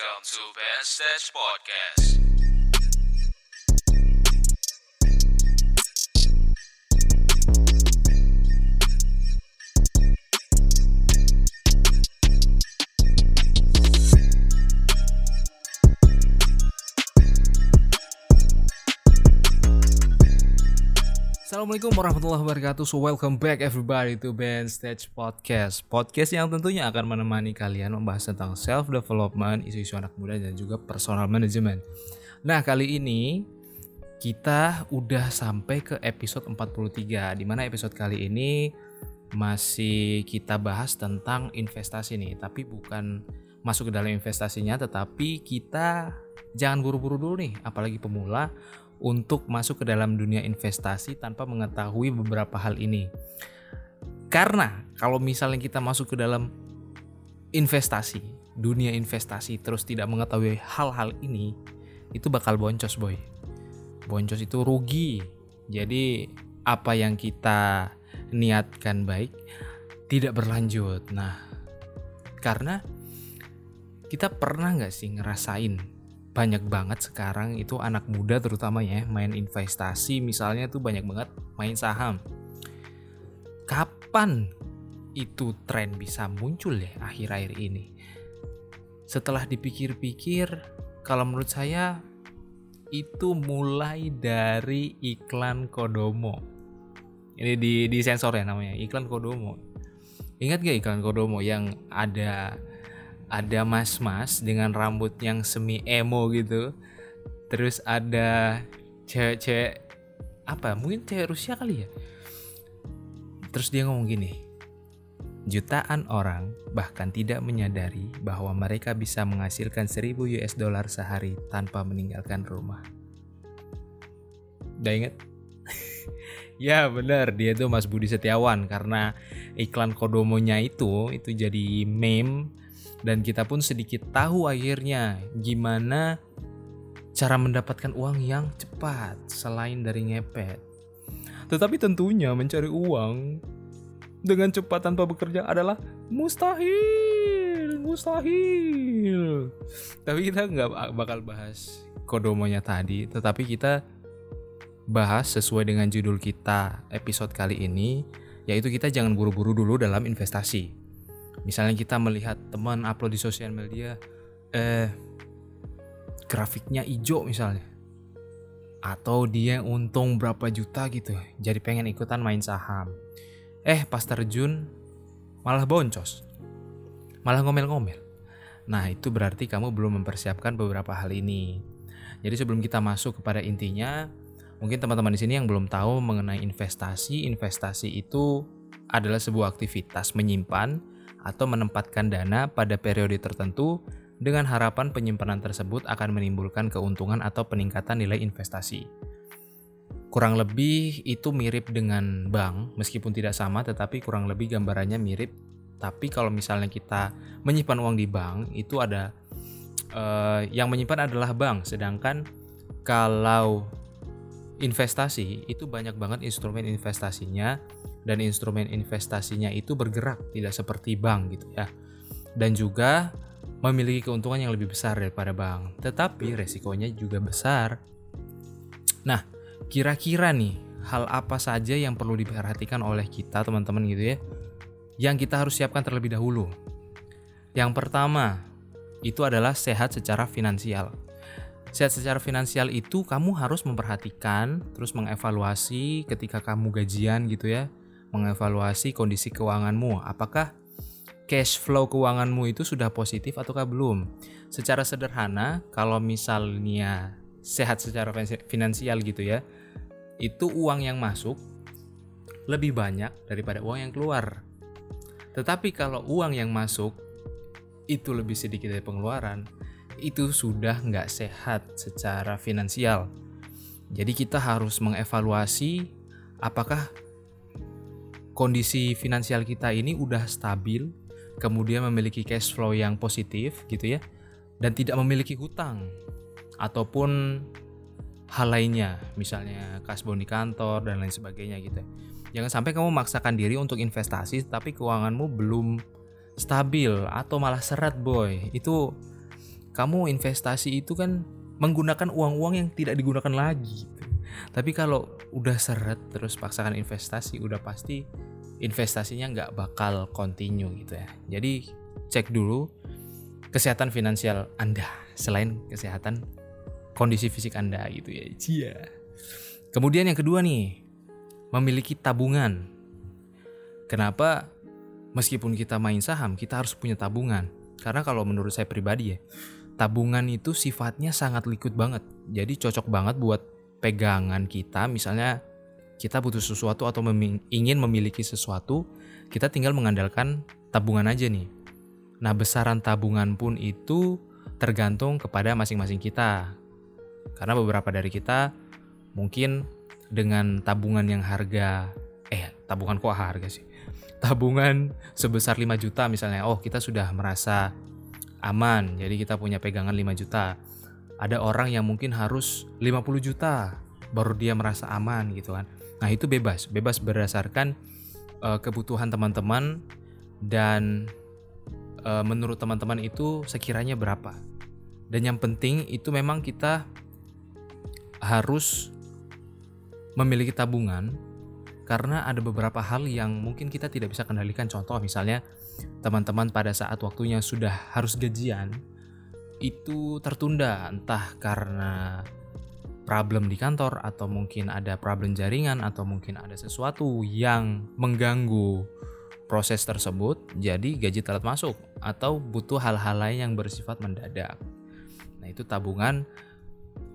Welcome to Ben Stage Podcast. Assalamualaikum warahmatullahi wabarakatuh. So welcome back everybody to Ben Stage Podcast. Podcast yang tentunya akan menemani kalian membahas tentang self development, isu-isu anak muda dan juga personal management. Nah, kali ini kita udah sampai ke episode 43 di mana episode kali ini masih kita bahas tentang investasi nih, tapi bukan masuk ke dalam investasinya tetapi kita jangan buru-buru dulu nih, apalagi pemula untuk masuk ke dalam dunia investasi tanpa mengetahui beberapa hal ini. Karena kalau misalnya kita masuk ke dalam investasi, dunia investasi terus tidak mengetahui hal-hal ini, itu bakal boncos, boy. Boncos itu rugi. Jadi apa yang kita niatkan baik tidak berlanjut. Nah, karena kita pernah nggak sih ngerasain banyak banget sekarang itu anak muda terutama ya main investasi misalnya tuh banyak banget main saham. Kapan itu tren bisa muncul ya akhir-akhir ini? Setelah dipikir-pikir, kalau menurut saya itu mulai dari iklan Kodomo. Ini di di sensor ya namanya, iklan Kodomo. Ingat gak iklan Kodomo yang ada ada mas-mas dengan rambut yang semi emo gitu. Terus ada cewek-cewek apa mungkin cewek Rusia kali ya. Terus dia ngomong gini jutaan orang bahkan tidak menyadari bahwa mereka bisa menghasilkan 1000 US dollar sehari tanpa meninggalkan rumah. Udah inget? ya benar. Dia tuh Mas Budi Setiawan karena iklan kodomonya itu itu jadi meme dan kita pun sedikit tahu akhirnya gimana cara mendapatkan uang yang cepat selain dari ngepet. Tetapi tentunya mencari uang dengan cepat tanpa bekerja adalah mustahil, mustahil. Tapi kita nggak bakal bahas kodomonya tadi, tetapi kita bahas sesuai dengan judul kita episode kali ini, yaitu kita jangan buru-buru dulu dalam investasi. Misalnya kita melihat teman upload di sosial media eh grafiknya hijau misalnya. Atau dia untung berapa juta gitu, jadi pengen ikutan main saham. Eh pas terjun malah boncos. Malah ngomel-ngomel. Nah, itu berarti kamu belum mempersiapkan beberapa hal ini. Jadi sebelum kita masuk kepada intinya, mungkin teman-teman di sini yang belum tahu mengenai investasi, investasi itu adalah sebuah aktivitas menyimpan atau menempatkan dana pada periode tertentu dengan harapan penyimpanan tersebut akan menimbulkan keuntungan atau peningkatan nilai investasi. Kurang lebih itu mirip dengan bank, meskipun tidak sama tetapi kurang lebih gambarannya mirip. Tapi kalau misalnya kita menyimpan uang di bank, itu ada eh, yang menyimpan adalah bank, sedangkan kalau investasi itu banyak banget instrumen investasinya dan instrumen investasinya itu bergerak tidak seperti bank gitu ya. Dan juga memiliki keuntungan yang lebih besar daripada bank, tetapi resikonya juga besar. Nah, kira-kira nih hal apa saja yang perlu diperhatikan oleh kita teman-teman gitu ya? Yang kita harus siapkan terlebih dahulu. Yang pertama, itu adalah sehat secara finansial. Sehat secara finansial itu kamu harus memperhatikan, terus mengevaluasi ketika kamu gajian gitu ya mengevaluasi kondisi keuanganmu. Apakah cash flow keuanganmu itu sudah positif ataukah belum? Secara sederhana, kalau misalnya sehat secara finansial gitu ya, itu uang yang masuk lebih banyak daripada uang yang keluar. Tetapi kalau uang yang masuk itu lebih sedikit dari pengeluaran, itu sudah nggak sehat secara finansial. Jadi kita harus mengevaluasi apakah kondisi finansial kita ini udah stabil, kemudian memiliki cash flow yang positif gitu ya, dan tidak memiliki hutang ataupun hal lainnya, misalnya kasbon di kantor dan lain sebagainya gitu. Jangan sampai kamu memaksakan diri untuk investasi tapi keuanganmu belum stabil atau malah seret boy. Itu kamu investasi itu kan menggunakan uang-uang yang tidak digunakan lagi gitu. Tapi kalau udah seret terus paksakan investasi, udah pasti investasinya nggak bakal continue gitu ya. Jadi cek dulu kesehatan finansial Anda selain kesehatan kondisi fisik Anda gitu ya. Cia. Kemudian yang kedua nih, memiliki tabungan. Kenapa meskipun kita main saham, kita harus punya tabungan? Karena kalau menurut saya pribadi ya, tabungan itu sifatnya sangat liquid banget. Jadi cocok banget buat pegangan kita misalnya kita butuh sesuatu atau ingin memiliki sesuatu, kita tinggal mengandalkan tabungan aja nih. Nah, besaran tabungan pun itu tergantung kepada masing-masing kita. Karena beberapa dari kita mungkin dengan tabungan yang harga eh tabungan kok harga sih. Tabungan sebesar 5 juta misalnya. Oh, kita sudah merasa aman. Jadi kita punya pegangan 5 juta. Ada orang yang mungkin harus 50 juta baru dia merasa aman gitu kan. Nah, itu bebas, bebas berdasarkan uh, kebutuhan teman-teman dan uh, menurut teman-teman itu sekiranya berapa. Dan yang penting itu memang kita harus memiliki tabungan karena ada beberapa hal yang mungkin kita tidak bisa kendalikan. Contoh misalnya teman-teman pada saat waktunya sudah harus gajian itu tertunda entah karena problem di kantor atau mungkin ada problem jaringan atau mungkin ada sesuatu yang mengganggu proses tersebut jadi gaji telat masuk atau butuh hal-hal lain yang bersifat mendadak. Nah, itu tabungan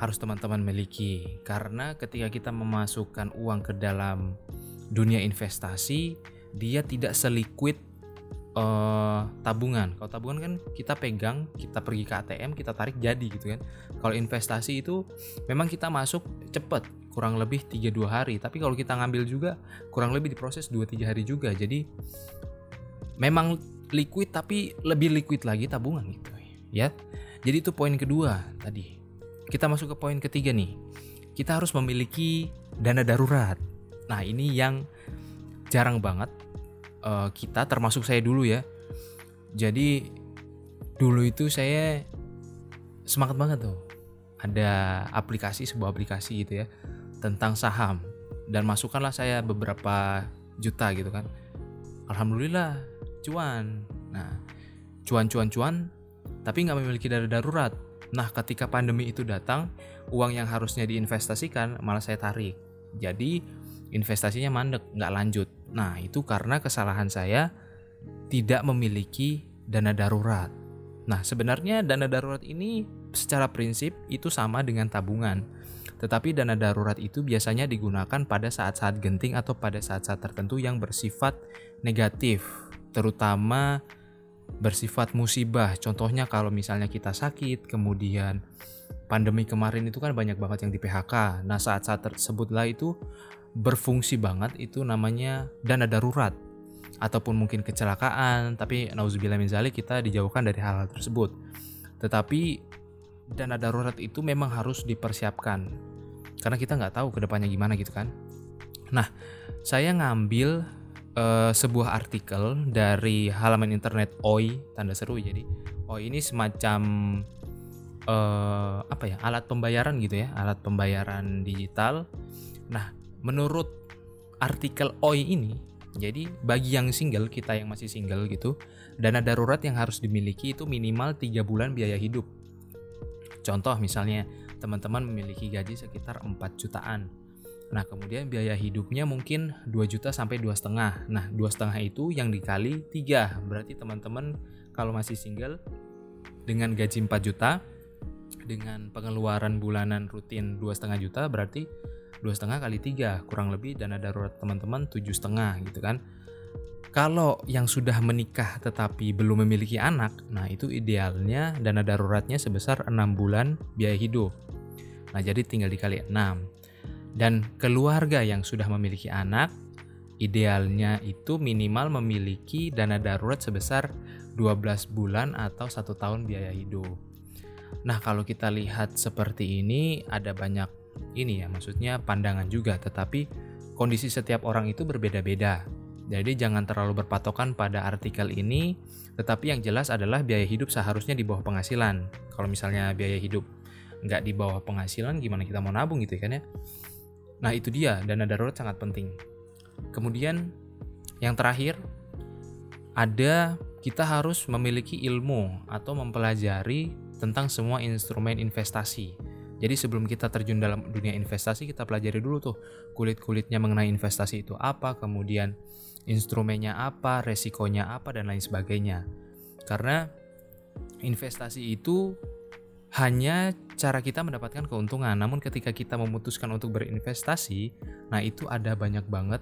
harus teman-teman miliki karena ketika kita memasukkan uang ke dalam dunia investasi dia tidak seliquid uh, tabungan. Kalau tabungan kan kita pegang, kita pergi ke ATM, kita tarik jadi gitu kan. Kalau investasi itu memang kita masuk cepet, kurang lebih 3-2 hari. Tapi kalau kita ngambil juga kurang lebih diproses 2-3 hari juga. Jadi memang liquid tapi lebih liquid lagi tabungan gitu ya. Jadi itu poin kedua tadi. Kita masuk ke poin ketiga nih. Kita harus memiliki dana darurat. Nah, ini yang jarang banget uh, kita termasuk saya dulu ya. Jadi dulu itu saya semangat banget tuh. Ada aplikasi sebuah aplikasi gitu ya tentang saham. Dan masukkanlah saya beberapa juta gitu kan. Alhamdulillah cuan. Nah cuan cuan cuan tapi nggak memiliki dana darurat. Nah ketika pandemi itu datang uang yang harusnya diinvestasikan malah saya tarik. Jadi investasinya mandek nggak lanjut Nah, itu karena kesalahan saya tidak memiliki dana darurat. Nah, sebenarnya dana darurat ini secara prinsip itu sama dengan tabungan. Tetapi dana darurat itu biasanya digunakan pada saat-saat genting atau pada saat-saat tertentu yang bersifat negatif, terutama bersifat musibah. Contohnya kalau misalnya kita sakit, kemudian pandemi kemarin itu kan banyak banget yang di PHK. Nah, saat-saat tersebutlah itu berfungsi banget itu namanya dana darurat. Ataupun mungkin kecelakaan tapi nauzubillah min zalik kita dijauhkan dari hal-hal tersebut. Tetapi dana darurat itu memang harus dipersiapkan. Karena kita nggak tahu ke depannya gimana gitu kan. Nah saya ngambil uh, sebuah artikel dari halaman internet OI tanda seru jadi OI ini semacam uh, apa ya alat pembayaran gitu ya alat pembayaran digital. Nah menurut artikel OI ini, jadi bagi yang single, kita yang masih single gitu, dana darurat yang harus dimiliki itu minimal 3 bulan biaya hidup. Contoh misalnya, teman-teman memiliki gaji sekitar 4 jutaan. Nah, kemudian biaya hidupnya mungkin 2 juta sampai dua setengah. Nah, dua setengah itu yang dikali 3. Berarti teman-teman kalau masih single dengan gaji 4 juta dengan pengeluaran bulanan rutin dua setengah juta berarti dua setengah kali tiga kurang lebih dana darurat teman-teman tujuh setengah gitu kan. Kalau yang sudah menikah tetapi belum memiliki anak nah itu idealnya dana daruratnya sebesar enam bulan biaya hidup. Nah jadi tinggal dikali enam. Dan keluarga yang sudah memiliki anak idealnya itu minimal memiliki dana darurat sebesar 12 bulan atau satu tahun biaya hidup. Nah, kalau kita lihat seperti ini, ada banyak ini ya maksudnya pandangan juga tetapi kondisi setiap orang itu berbeda-beda Jadi jangan terlalu berpatokan pada artikel ini, tetapi yang jelas adalah biaya hidup seharusnya di bawah penghasilan. Kalau misalnya biaya hidup nggak di bawah penghasilan, gimana kita mau nabung gitu kan ya? Nah itu dia, dana darurat sangat penting. Kemudian yang terakhir, ada kita harus memiliki ilmu atau mempelajari tentang semua instrumen investasi. Jadi sebelum kita terjun dalam dunia investasi, kita pelajari dulu tuh kulit-kulitnya mengenai investasi itu apa, kemudian instrumennya apa, resikonya apa, dan lain sebagainya. Karena investasi itu hanya cara kita mendapatkan keuntungan. Namun ketika kita memutuskan untuk berinvestasi, nah itu ada banyak banget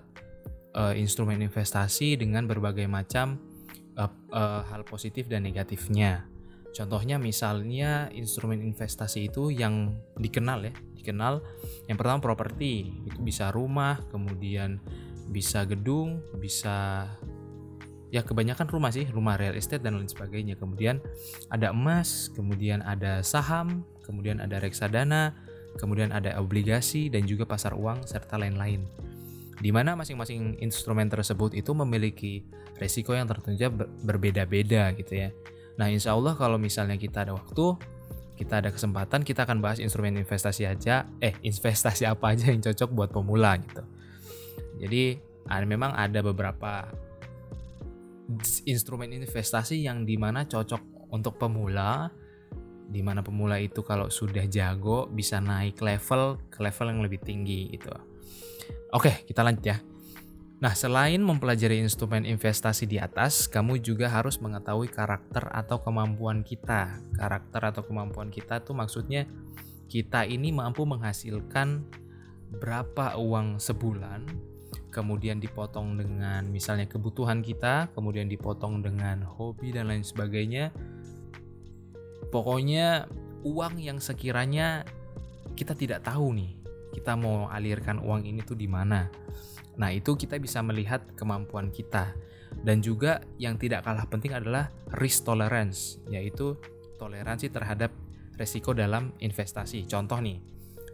uh, instrumen investasi dengan berbagai macam uh, uh, hal positif dan negatifnya. Contohnya misalnya instrumen investasi itu yang dikenal ya, dikenal yang pertama properti, itu bisa rumah, kemudian bisa gedung, bisa ya kebanyakan rumah sih, rumah real estate dan lain sebagainya. Kemudian ada emas, kemudian ada saham, kemudian ada reksadana, kemudian ada obligasi dan juga pasar uang serta lain-lain. Di mana masing-masing instrumen tersebut itu memiliki resiko yang tentunya berbeda-beda gitu ya. Nah, insya Allah kalau misalnya kita ada waktu, kita ada kesempatan, kita akan bahas instrumen investasi aja, eh investasi apa aja yang cocok buat pemula gitu. Jadi ada, memang ada beberapa instrumen investasi yang di mana cocok untuk pemula, di mana pemula itu kalau sudah jago bisa naik level ke level yang lebih tinggi gitu. Oke, kita lanjut ya. Nah, selain mempelajari instrumen investasi di atas, kamu juga harus mengetahui karakter atau kemampuan kita. Karakter atau kemampuan kita itu maksudnya kita ini mampu menghasilkan berapa uang sebulan, kemudian dipotong dengan misalnya kebutuhan kita, kemudian dipotong dengan hobi dan lain sebagainya. Pokoknya uang yang sekiranya kita tidak tahu nih, kita mau alirkan uang ini tuh di mana Nah, itu kita bisa melihat kemampuan kita. Dan juga yang tidak kalah penting adalah risk tolerance, yaitu toleransi terhadap resiko dalam investasi. Contoh nih,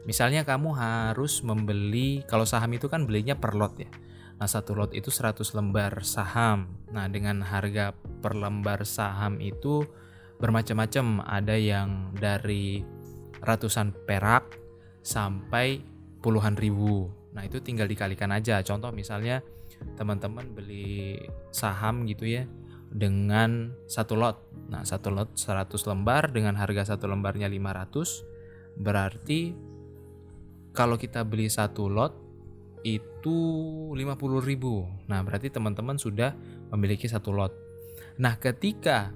misalnya kamu harus membeli, kalau saham itu kan belinya per lot ya. Nah, satu lot itu 100 lembar saham. Nah, dengan harga per lembar saham itu bermacam-macam. Ada yang dari ratusan perak sampai puluhan ribu. Nah, itu tinggal dikalikan aja. Contoh misalnya teman-teman beli saham gitu ya dengan satu lot. Nah, satu lot 100 lembar dengan harga satu lembarnya 500 berarti kalau kita beli satu lot itu 50.000. Nah, berarti teman-teman sudah memiliki satu lot. Nah, ketika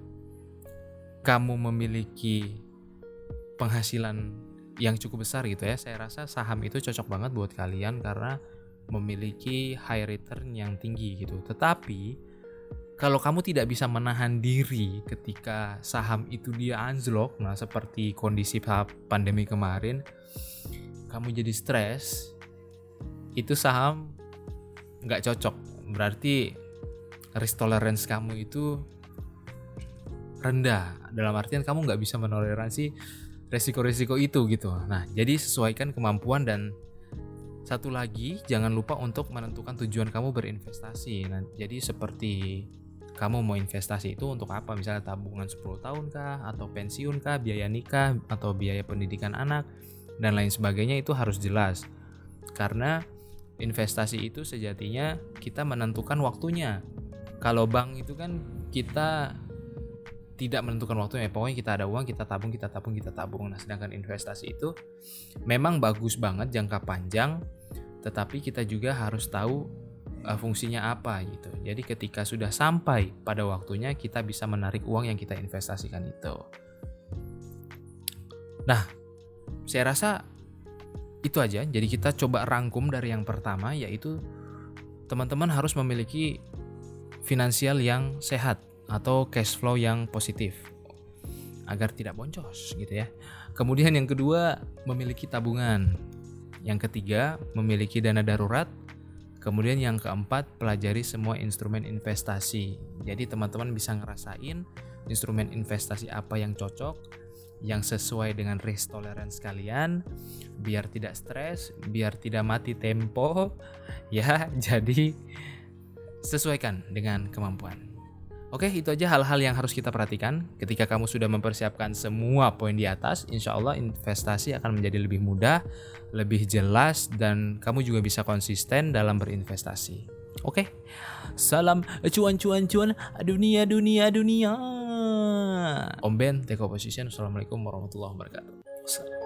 kamu memiliki penghasilan yang cukup besar gitu ya. Saya rasa saham itu cocok banget buat kalian karena memiliki high return yang tinggi gitu. Tetapi kalau kamu tidak bisa menahan diri ketika saham itu dia anjlok, nah seperti kondisi pandemi kemarin, kamu jadi stres, itu saham nggak cocok. Berarti risk tolerance kamu itu rendah. Dalam artian kamu nggak bisa menoleransi resiko-resiko itu gitu. Nah, jadi sesuaikan kemampuan dan satu lagi jangan lupa untuk menentukan tujuan kamu berinvestasi. Nah, jadi seperti kamu mau investasi itu untuk apa? Misalnya tabungan 10 tahun kah atau pensiun kah, biaya nikah atau biaya pendidikan anak dan lain sebagainya itu harus jelas. Karena investasi itu sejatinya kita menentukan waktunya. Kalau bank itu kan kita tidak menentukan waktunya. Pokoknya kita ada uang kita tabung kita tabung kita tabung. Nah sedangkan investasi itu memang bagus banget jangka panjang tetapi kita juga harus tahu uh, fungsinya apa gitu. Jadi ketika sudah sampai pada waktunya kita bisa menarik uang yang kita investasikan itu. Nah saya rasa itu aja. Jadi kita coba rangkum dari yang pertama yaitu teman-teman harus memiliki finansial yang sehat atau cash flow yang positif agar tidak boncos gitu ya. Kemudian yang kedua, memiliki tabungan. Yang ketiga, memiliki dana darurat. Kemudian yang keempat, pelajari semua instrumen investasi. Jadi teman-teman bisa ngerasain instrumen investasi apa yang cocok, yang sesuai dengan risk tolerance kalian, biar tidak stres, biar tidak mati tempo. Ya, jadi sesuaikan dengan kemampuan. Oke, itu aja hal-hal yang harus kita perhatikan. Ketika kamu sudah mempersiapkan semua poin di atas, insya Allah investasi akan menjadi lebih mudah, lebih jelas, dan kamu juga bisa konsisten dalam berinvestasi. Oke, salam cuan cuan cuan dunia dunia dunia. Om Ben, take position. Assalamualaikum warahmatullahi wabarakatuh.